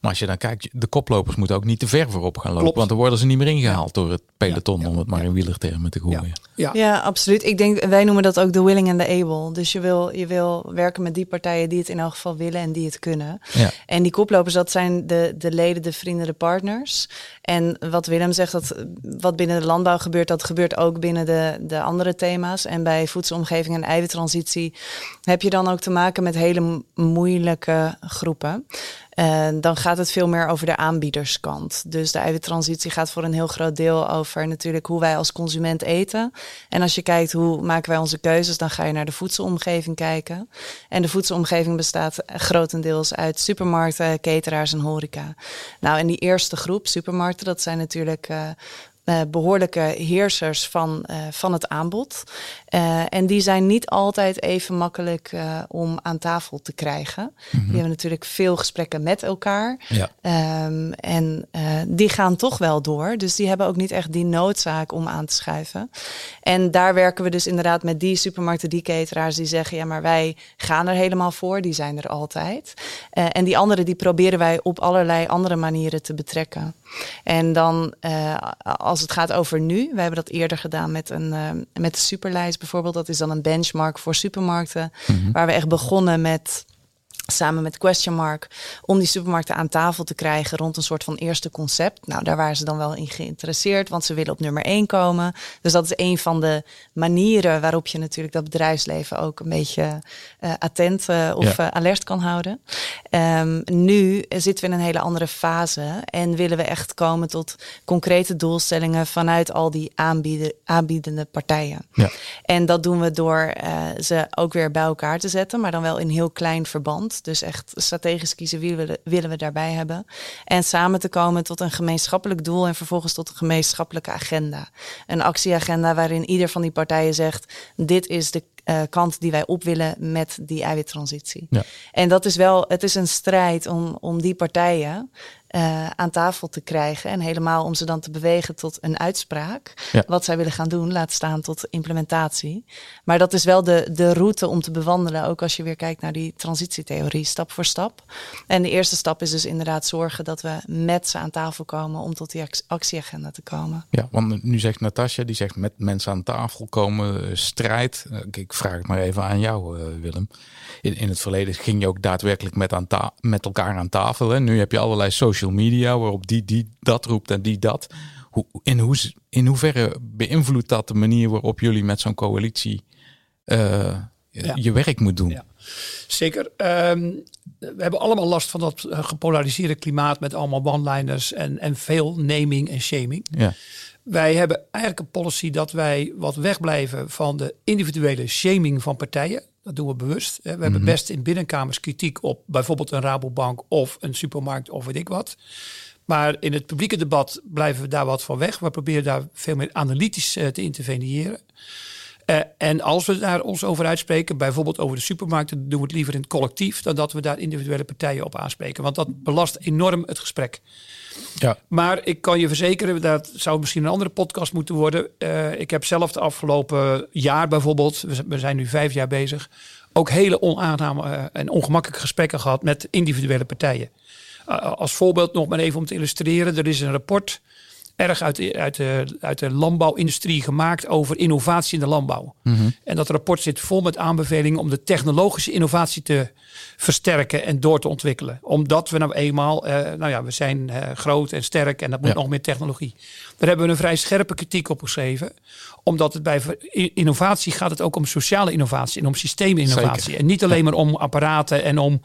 Maar als je dan kijkt, de koplopers moeten ook niet te ver voorop gaan lopen, Klopt. want dan worden ze niet meer ingehaald door het peloton, Ja, ja, om het maar ja. in wielertermen te gooien. Ja, Ja, absoluut. Ik denk, wij noemen dat ook de willing en de able. Dus je wil, je wil werken met die partijen die het in elk geval willen en die het kunnen. Ja. En die koplopers, dat zijn de, de leden, de vrienden, de partners. En wat Willem zegt, dat wat binnen de landbouw gebeurt, dat gebeurt ook binnen de, de andere thema's. En bij voedselomgeving en eiwittransitie heb je dan ook te maken met hele mo- moeilijke groepen. En dan gaat het veel meer over de aanbiederskant. Dus de eiwittransitie gaat voor een heel groot deel over natuurlijk hoe wij als consument eten. En als je kijkt hoe maken wij onze keuzes, dan ga je naar de voedselomgeving kijken. En de voedselomgeving bestaat grotendeels uit supermarkten, cateraars en horeca. Nou, en die eerste groep, supermarkten, dat zijn natuurlijk eh, eh, behoorlijke heersers van, eh, van het aanbod. Uh, en die zijn niet altijd even makkelijk uh, om aan tafel te krijgen. Mm -hmm. Die hebben natuurlijk veel gesprekken met elkaar. Ja. Um, en uh, die gaan toch wel door. Dus die hebben ook niet echt die noodzaak om aan te schuiven. En daar werken we dus inderdaad met die supermarkten, die cateraars die zeggen: ja, maar wij gaan er helemaal voor. Die zijn er altijd. en die anderen die proberen wij op allerlei andere manieren te betrekken. En dan als het gaat over nu, we hebben dat eerder gedaan met, een, met de superlijst bijvoorbeeld. Dat is dan een benchmark voor supermarkten. Mm -hmm. Waar we echt begonnen met samen met Question Mark om die supermarkten aan tafel te krijgen rond een soort van eerste concept. Nou, daar waren ze dan wel in geïnteresseerd, want ze willen op nummer één komen. Dus dat is een van de manieren waarop je natuurlijk dat bedrijfsleven ook een beetje uh, attent uh, of ja. uh, alert kan houden. Um, nu zitten we in een hele andere fase en willen we echt komen tot concrete doelstellingen vanuit al die aanbieden, aanbiedende partijen. Ja. En dat doen we door ze ook weer bij elkaar te zetten, maar dan wel in heel klein verband. Dus echt strategisch kiezen wie we, willen we daarbij hebben. En samen te komen tot een gemeenschappelijk doel en vervolgens tot een gemeenschappelijke agenda. Een actieagenda waarin ieder van die partijen zegt: dit is de uh, kant die wij op willen met die eiwittransitie. Ja. En dat is wel, het is een strijd om, om die partijen uh, aan tafel te krijgen. En helemaal om ze dan te bewegen tot een uitspraak. Ja. Wat zij willen gaan doen, laat staan tot implementatie. Maar dat is wel de, de route om te bewandelen. Ook als je weer kijkt naar die transitietheorie, stap voor stap. En de eerste stap is dus inderdaad zorgen dat we met ze aan tafel komen om tot die actieagenda te komen. Ja, want nu zegt Natasja, die zegt met mensen aan tafel komen, uh, strijd. Uh, ik vraag het maar even aan jou, Willem. In, in het verleden ging je ook daadwerkelijk met, aan met elkaar aan tafel. Hè? Nu heb je allerlei social media waarop die, die dat roept en die dat. Hoe, in, hoe, in hoeverre beïnvloedt dat de manier waarop jullie met zo'n coalitie uh, ja. je werk moet doen? Ja. Zeker. Um, we hebben allemaal last van dat gepolariseerde klimaat met allemaal one-liners en, en veel naming en shaming. Ja. Wij hebben eigenlijk een policy dat wij wat wegblijven van de individuele shaming van partijen. Dat doen we bewust. We hebben Mhm. best in binnenkamers kritiek op bijvoorbeeld een Rabobank of een supermarkt of weet ik wat. Maar in het publieke debat blijven we daar wat van weg. We proberen daar veel meer analytisch uh, te interveneren. Uh, en als we daar ons over uitspreken, bijvoorbeeld over de supermarkten, doen we het liever in het collectief dan dat we daar individuele partijen op aanspreken. Want dat belast enorm het gesprek. Ja. Maar ik kan je verzekeren, dat zou misschien een andere podcast moeten worden. Uh, ik heb zelf de afgelopen jaar bijvoorbeeld, we zijn nu vijf jaar bezig, ook hele onaangename uh, en ongemakkelijke gesprekken gehad met individuele partijen. Uh, als voorbeeld nog maar even om te illustreren, er is een rapport erg uit de, uit, de, uit de landbouwindustrie gemaakt over innovatie in de landbouw. Mhm. En dat rapport zit vol met aanbevelingen om de technologische innovatie te versterken en door te ontwikkelen. Omdat we nou eenmaal, uh, nou ja, we zijn uh, groot en sterk en dat moet ja. nog meer technologie. Daar hebben we een vrij scherpe kritiek op geschreven. Omdat het bij innovatie gaat het ook om sociale innovatie en om systeeminnovatie. Zeker. En niet alleen maar om apparaten en om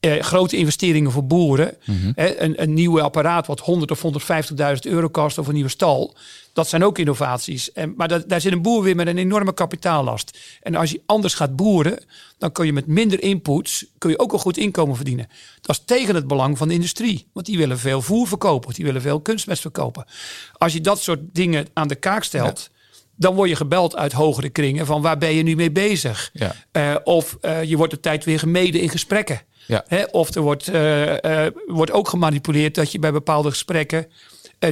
uh, grote investeringen voor boeren. Mhm. Hè, een, een nieuw apparaat wat 100 of 150.000 euro kost of een nieuwe stal. Dat zijn ook innovaties. En, maar dat, daar zit een boer weer met een enorme kapitaallast. En als je anders gaat boeren, dan kun je met minder inputs kun je ook een goed inkomen verdienen. Dat is tegen het belang van de industrie. Want die willen veel voer verkopen. Die willen veel kunstmest verkopen. Als je dat soort dingen aan de kaak stelt... Ja dan word je gebeld uit hogere kringen van waar ben je nu mee bezig? Ja. Uh, of uh, je wordt de tijd weer gemeden in gesprekken. Ja. Hè? Of er wordt, uh, wordt ook gemanipuleerd dat je bij bepaalde gesprekken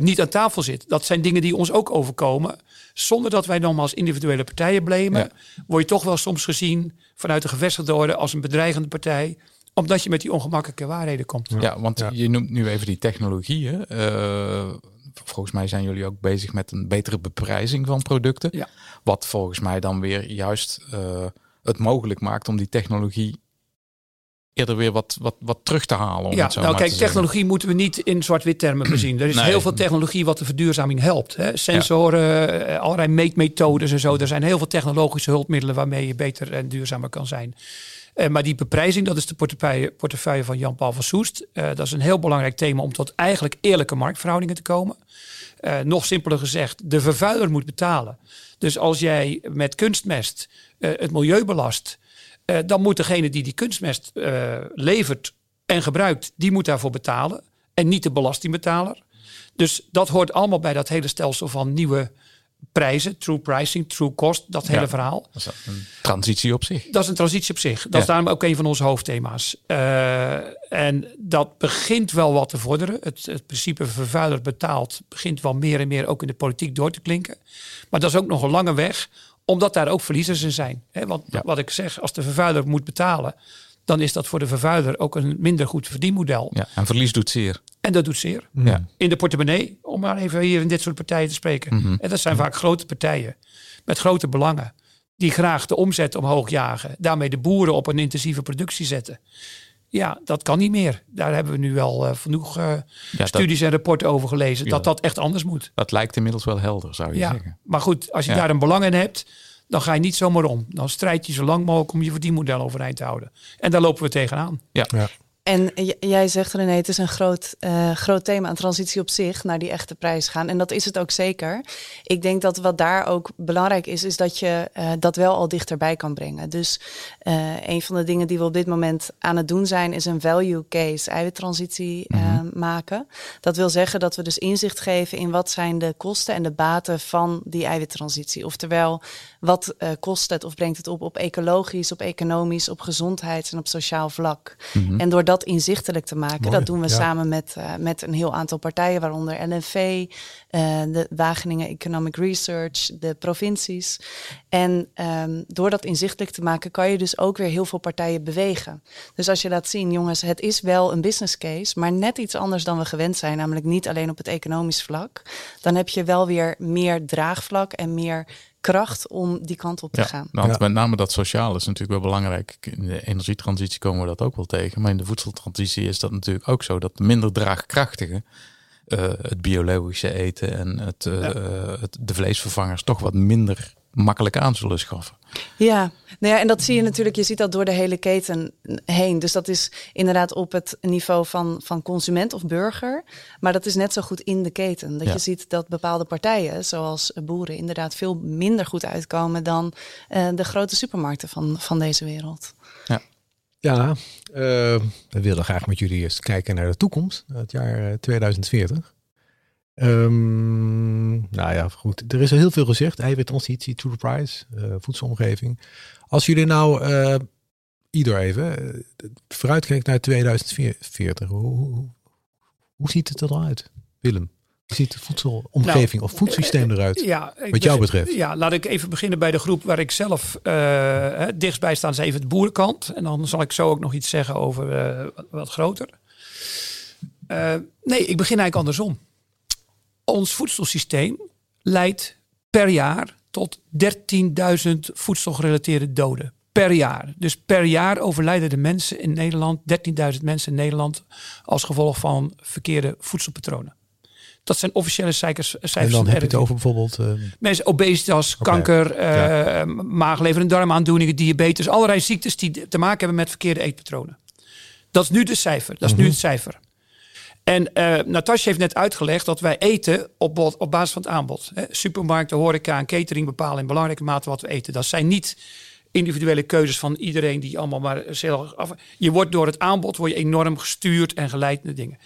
niet aan tafel zit. Dat zijn dingen die ons ook overkomen. Zonder dat wij dan als individuele partijen blamen, Ja. word je toch wel soms gezien vanuit de gevestigde orde als een bedreigende partij omdat je met die ongemakkelijke waarheden komt. Ja, want Ja. je noemt nu even die technologieën. Uh, volgens mij zijn jullie ook bezig met een betere beprijzing van producten. Ja. Wat volgens mij dan weer juist uh, het mogelijk maakt om die technologie eerder weer wat, wat, wat terug te halen. Om Ja, nou maar kijk, zeggen. technologie moeten we niet in zwart-wit termen bezien. Er is Nee. heel veel technologie wat de verduurzaming helpt. Hè. Sensoren, eh, allerlei meetmethodes en zo. Er zijn heel veel technologische hulpmiddelen waarmee je beter en duurzamer kan zijn. Uh, maar die beprijzing, dat is de portefeuille, portefeuille van Jan-Paul van Soest. Uh, dat is een heel belangrijk thema om tot eigenlijk eerlijke marktverhoudingen te komen. Uh, nog simpeler gezegd, de vervuiler moet betalen. Dus als jij met kunstmest het milieu belast, dan moet degene die die kunstmest levert en gebruikt, die moet daarvoor betalen. En niet de belastingbetaler. Dus dat hoort allemaal bij dat hele stelsel van nieuwe prijzen, true pricing, true cost, dat hele verhaal. Dat is een transitie op zich. Dat is een transitie op zich. Dat Ja. is daarom ook een van onze hoofdthema's. Eh, en dat begint wel wat te vorderen. Het, het principe vervuiler betaalt begint wel meer en meer ook in de politiek door te klinken. Maar dat is ook nog een lange weg, omdat daar ook verliezers in zijn. Hè, want Ja. wat ik zeg, als de vervuiler moet betalen, dan is dat voor de vervuiler ook een minder goed verdienmodel. Ja, en verlies doet zeer. En dat doet zeer. Ja. In de portemonnee, om maar even hier in dit soort partijen te spreken. Mhm. En dat zijn vaak grote partijen met grote belangen. Die graag de omzet omhoog jagen. Daarmee de boeren op een intensieve productie zetten. Ja, dat kan niet meer. Daar hebben we nu wel eh, genoeg eh, studies en rapporten over gelezen. Ja. Dat dat echt anders moet. Dat lijkt inmiddels wel helder, zou je Ja, zeggen. maar goed, als je Ja. daar een belang in hebt, dan ga je niet zomaar om. Dan strijd je zo lang mogelijk om je verdienmodel overeind te houden. En daar lopen we tegenaan. En jij zegt René, het is een groot, eh, groot thema, een transitie op zich naar die echte prijs gaan. En dat is het ook zeker. Ik denk dat wat daar ook belangrijk is, is dat je eh, dat wel al dichterbij kan brengen. Dus eh, een van de dingen die we op dit moment aan het doen zijn, is een value case eiwittransitie eh, maken. Dat wil zeggen dat we dus inzicht geven in wat zijn de kosten en de baten van die eiwittransitie. Oftewel, wat kost het of brengt het op op ecologisch, op economisch, op gezondheids- en op sociaal vlak. En door dat inzichtelijk te maken, Mooi, dat doen we ja. samen met, eh, met een heel aantal partijen, waaronder LNV, eh, de Wageningen Economic Research, de provincies. En ehm, door dat inzichtelijk te maken, kan je dus ook weer heel veel partijen bewegen. Dus als je laat zien, jongens, het is wel een business case, maar net iets anders dan we gewend zijn, namelijk niet alleen op het economisch vlak, dan heb je wel weer meer draagvlak en meer kracht om die kant op te Ja, gaan. want Ja. met name dat sociaal is natuurlijk wel belangrijk. In de energietransitie komen we dat ook wel tegen. Maar in de voedseltransitie is dat natuurlijk ook zo. Dat de minder draagkrachtige, eh, het biologische eten en het, eh, eh, het, de vleesvervangers toch wat minder makkelijk aan zullen schaffen. Ja, nou ja, en dat zie je natuurlijk, je ziet dat door de hele keten heen. Dus dat is inderdaad op het niveau van, van consument of burger. Maar dat is net zo goed in de keten. Dat Ja. je ziet dat bepaalde partijen, zoals boeren, inderdaad veel minder goed uitkomen dan eh, de grote supermarkten van, van deze wereld. Ja, eh, we willen graag met jullie eens kijken naar de toekomst, het jaar eh, 2040. Ehm, nou ja, goed. Er is al heel veel gezegd. Eiwittransitie, true price, eh, voedselomgeving. Als jullie nou, eh, ieder even, eh, vooruitkijkt naar 2040. Hoe, hoe, hoe ziet het eruit, Willem? Hoe ziet de voedselomgeving of voedselsysteem eruit? Ja, Wat jou betreft. Ja, laat ik even beginnen bij de groep waar ik zelf hè, dichtstbij sta. is even de boerenkant. En dan zal ik zo ook nog iets zeggen over wat, wat groter. Nee, ik begin eigenlijk andersom. Ons voedselsysteem leidt per jaar tot 13.000 voedselgerelateerde doden. Per jaar. Dus per jaar overlijden de mensen in Nederland, 13.000 mensen in Nederland, als gevolg van verkeerde voedselpatronen. Dat zijn officiële cijfers. En dan heb je het over bijvoorbeeld... eh, Mensen, obesitas, kanker, eh Ja. maaglever- en darmaandoeningen, diabetes. Allerlei ziektes die te maken hebben met verkeerde eetpatronen. Dat is nu de cijfer. Dat is nu Mhm. het cijfer. En eh Natasja heeft net uitgelegd dat wij eten op, op basis van het aanbod. Hè. Supermarkten, horeca en catering bepalen in belangrijke mate wat we eten. Dat zijn niet individuele keuzes van iedereen die allemaal maar zelf af. Je wordt door het aanbod word je enorm gestuurd en geleid naar dingen.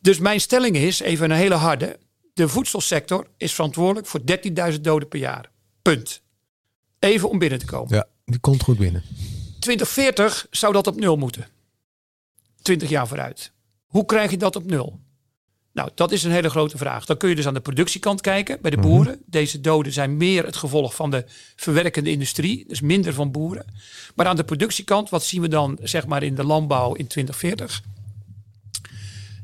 Dus mijn stelling is, even een hele harde. De voedselsector is verantwoordelijk voor 13.000 doden per jaar. Punt. Even om binnen te komen. ja, die komt goed binnen. 2040 zou dat op nul moeten. 20 jaar vooruit. Hoe krijg je dat op nul? Nou, dat is een hele grote vraag. Dan kun je dus aan de productiekant kijken bij de boeren. Deze doden zijn meer het gevolg van de verwerkende industrie, dus minder van boeren. Maar aan de productiekant, wat zien we dan zeg maar in de landbouw in 2040?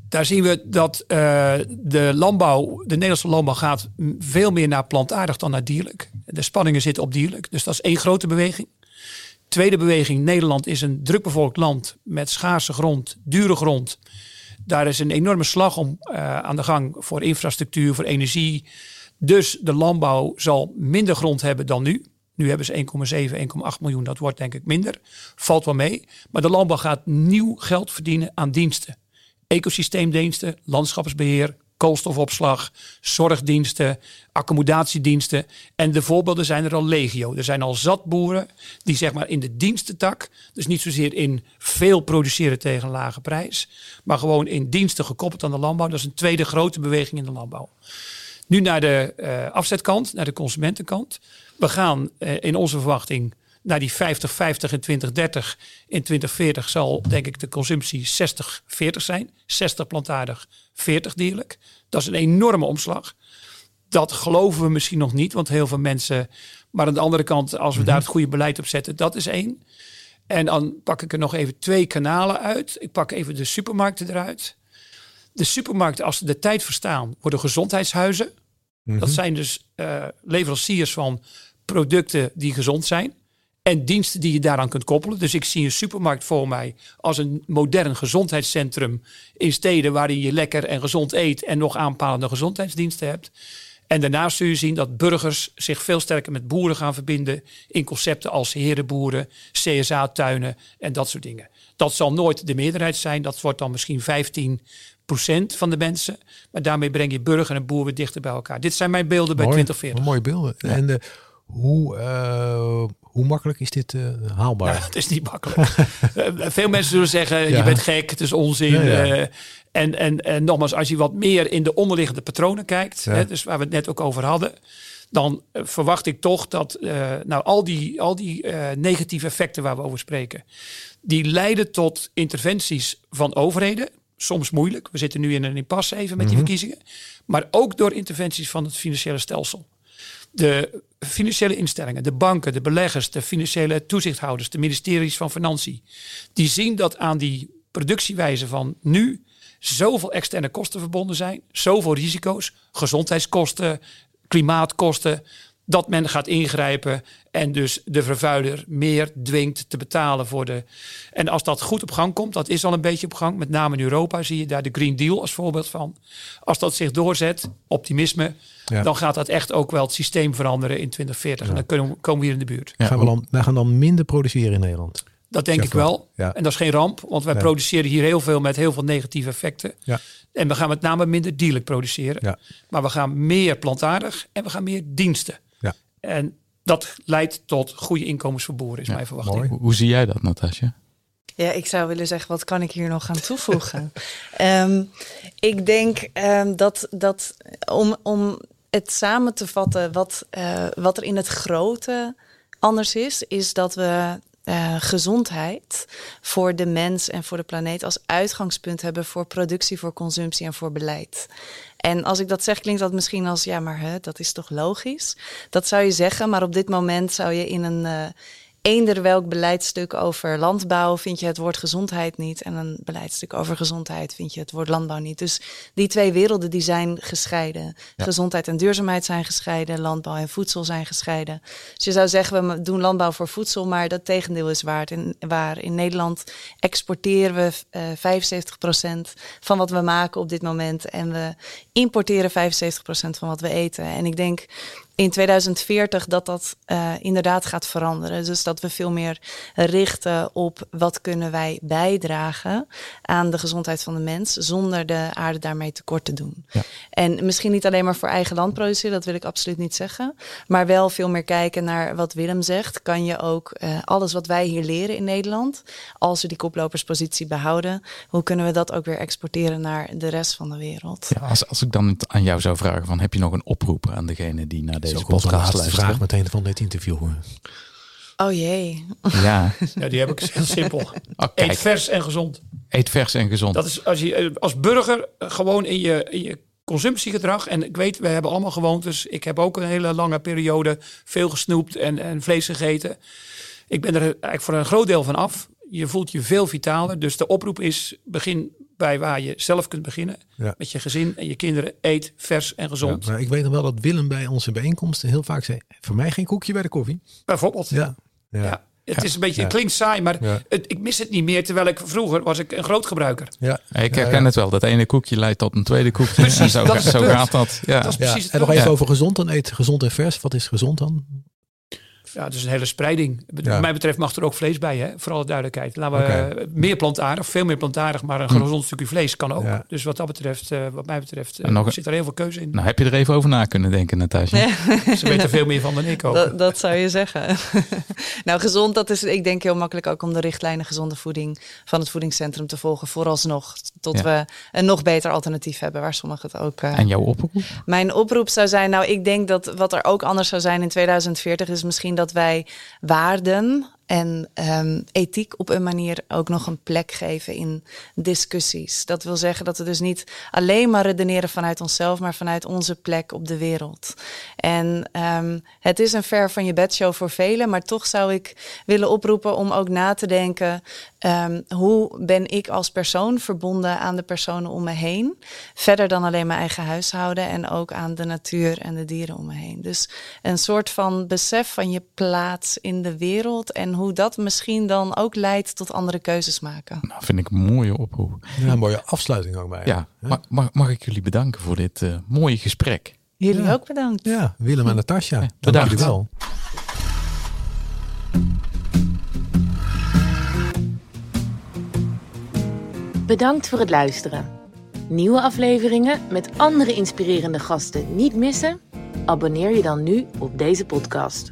Daar zien we dat eh, de landbouw, de Nederlandse landbouw gaat veel meer naar plantaardig dan naar dierlijk. De spanningen zitten op dierlijk. Dus dat is één grote beweging. Tweede beweging, Nederland is een drukbevolkt land met schaarse grond, dure grond. Daar is een enorme slag om eh, aan de gang voor infrastructuur, voor energie. Dus de landbouw zal minder grond hebben dan nu. Nu hebben ze 1,7, 1,8 miljoen. Dat wordt denk ik minder. Valt wel mee. Maar de landbouw gaat nieuw geld verdienen aan diensten. Ecosysteemdiensten, landschapsbeheer, koolstofopslag, zorgdiensten, accommodatiediensten. En de voorbeelden zijn er al legio. Er zijn al zat boeren die zeg maar in de dienstentak, dus niet zozeer in veel produceren tegen een lage prijs, maar gewoon in diensten gekoppeld aan de landbouw. Dat is een tweede grote beweging in de landbouw. Nu naar de uh, afzetkant, naar de consumentenkant. We gaan uh, in onze verwachting naar die 50-50 in 2030. In 2040 zal denk ik de consumptie 60-40 zijn. 60 plantaardig, 40 dierlijk. Dat is een enorme omslag. Dat geloven we misschien nog niet, want heel veel mensen. Maar aan de andere kant, als we daar het goede beleid op zetten, dat is één. En dan pak ik er nog even twee kanalen uit. Ik pak even de supermarkten eruit. De supermarkten, als ze de tijd verstaan, worden gezondheidshuizen. Dat zijn dus uh, leveranciers van producten die gezond zijn. En diensten die je daaraan kunt koppelen. Dus ik zie een supermarkt voor mij als een modern gezondheidscentrum in steden waarin je lekker en gezond eet en nog aanpalende gezondheidsdiensten hebt. En daarnaast zul je zien dat burgers zich veel sterker met boeren gaan verbinden in concepten als herenboeren, CSA-tuinen en dat soort dingen. Dat zal nooit de meerderheid zijn. Dat wordt dan misschien 15% van de mensen. Maar daarmee breng je burger en boer weer dichter bij elkaar. Dit zijn mijn beelden bij 2040. Mooie beelden. En de, hoe, uh, hoe makkelijk is dit uh, haalbaar? Ja, het is niet makkelijk. Veel mensen zullen zeggen, ja. je bent gek, het is onzin. Ja, uh, en, en, en nogmaals, als je wat meer in de onderliggende patronen kijkt, hè, dus waar we het net ook over hadden, dan verwacht ik toch dat nou, al die, al die negatieve effecten waar we over spreken, die leiden tot interventies van overheden soms moeilijk. We zitten nu in een impasse even met die Mhm. verkiezingen. Maar ook door interventies van het financiële stelsel. De financiële instellingen, de banken, de beleggers, de financiële toezichthouders, de ministeries van Financiën. Die zien dat aan die productiewijze van nu zoveel externe kosten verbonden zijn. Zoveel risico's, gezondheidskosten, klimaatkosten. Dat men gaat ingrijpen en dus de vervuiler meer dwingt te betalen voor de. En als dat goed op gang komt, dat is al een beetje op gang. Met name in Europa zie je daar de Green Deal als voorbeeld van. Als dat zich doorzet, optimisme, Ja. dan gaat dat echt ook wel het systeem veranderen in 2040. En dan kunnen we, komen we hier in de buurt. Ja, gaan we, dan, wij gaan dan minder produceren in Nederland. Dat denk Ja, ik wel. ja. En dat is geen ramp, want wij Nee. produceren hier heel veel met heel veel negatieve effecten. Ja. En we gaan met name minder dierlijk produceren. Ja. Maar we gaan meer plantaardig en we gaan meer diensten. En dat leidt tot goede inkomens voor boeren, is Ja, mijn verwachting. mooi. Hoe, hoe zie jij dat, Natasja? Ja, ik zou willen zeggen, wat kan ik hier nog aan toevoegen? Ehm, ik denk ehm, dat, dat om, om het samen te vatten, wat, eh, wat er in het grote anders is, is dat we eh, gezondheid voor de mens en voor de planeet als uitgangspunt hebben voor productie, voor consumptie en voor beleid. En als ik dat zeg, klinkt dat misschien als ja, maar hè, dat is toch logisch? Dat zou je zeggen, maar op dit moment zou je in een eh, eender welk beleidstuk over landbouw vind je het woord gezondheid niet. En een beleidstuk over gezondheid vind je het woord landbouw niet. Dus die twee werelden die zijn gescheiden. Gezondheid en duurzaamheid zijn gescheiden. Landbouw en voedsel zijn gescheiden. Dus je zou zeggen, we doen landbouw voor voedsel, maar dat tegendeel is waar. In, waar. in Nederland exporteren we eh 75% van wat we maken op dit moment. En we importeren 75% van wat we eten. En ik denk in 2040 dat dat eh, inderdaad gaat veranderen. Dus dat we veel meer richten op wat kunnen wij bijdragen aan de gezondheid van de mens zonder de aarde daarmee tekort te doen. Ja. En misschien niet alleen maar voor eigen land produceren, dat wil ik absoluut niet zeggen. Maar wel veel meer kijken naar wat Willem zegt. Kan je ook eh, alles wat wij hier leren in Nederland, als we die koploperspositie behouden, hoe kunnen we dat ook weer exporteren naar de rest van de wereld? Ja, als, als ik dan aan jou zou vragen van heb je nog een oproep aan degene die naar deze onze podcast laatste vraag meteen van dit interview. Oh jee. Ja, Ja, die heb ik heel simpel. oh, Eet vers en gezond. eet vers en gezond. Dat is als je als burger eh, gewoon in je, in je consumptiegedrag. En ik weet, we hebben allemaal gewoontes. Ik heb ook een hele lange periode veel gesnoept en, en vlees gegeten. Ik ben er eigenlijk voor een groot deel van af. Je voelt je veel vitaler. Dus de oproep is: begin bij waar je zelf kunt beginnen. Ja. Met je gezin en je kinderen. Eet vers en gezond. Ja, maar ik weet nog wel dat Willem bij onze bijeenkomsten heel vaak zei: voor mij geen koekje bij de koffie. Bijvoorbeeld. Ja, ja, Ja. Het is een beetje, het klinkt saai, maar Ja. het, ik mis het niet meer. Terwijl ik vroeger was ik een groot gebruiker. ja. ik herken ja. het wel. Dat ene koekje leidt tot een tweede koekje. Precies, en zo, dat zo gaat dat. Ja. Dat is Ja. precies het En nog even Ja. over gezond dan. Eet gezond en vers. Wat is gezond dan? Ja, het is een hele spreiding. Wat Ja. mij betreft mag er ook vlees bij, hè? voor alle duidelijkheid. Laten we eh, meer plantaardig, veel meer plantaardig, maar een gezond stukje vlees kan ook. Ja. Dus wat dat betreft, eh, wat mij betreft, nog een- zit er heel veel keuze in. Nou, heb je er even over na kunnen denken, Natasja? Ze weten veel meer van dan ik ook. Dat, dat zou je zeggen. nou, gezond, dat is ik denk heel makkelijk ook om de richtlijnen gezonde voeding van het voedingscentrum te volgen. Vooralsnog Tot Ja. we een nog beter alternatief hebben waar sommigen het ook. eh, En jouw oproep? mijn oproep zou zijn, nou, ik denk dat wat er ook anders zou zijn in 2040 is misschien dat wij waarden en ehm, ethiek op een manier ook nog een plek geven in discussies. Dat wil zeggen dat we dus niet alleen maar redeneren vanuit onszelf, maar vanuit onze plek op de wereld. En ehm, het is een ver van je bedshow voor velen, maar toch zou ik willen oproepen om ook na te denken: ehm, hoe ben ik als persoon verbonden aan de personen om me heen? Verder dan alleen mijn eigen huishouden en ook aan de natuur en de dieren om me heen. Dus een soort van besef van je plaats in de wereld en hoe dat misschien dan ook leidt tot andere keuzes maken. Nou, vind ik een mooie oproep. Ja, een mooie afsluiting ook bij. Ja, mag, mag, mag ik jullie bedanken voor dit eh, mooie gesprek? Jullie Ja. ook bedankt. Ja, Willem en Natasja. Dank bedankt. jullie wel. Bedankt voor het luisteren. Nieuwe afleveringen met andere inspirerende gasten niet missen? Abonneer je dan nu op deze podcast.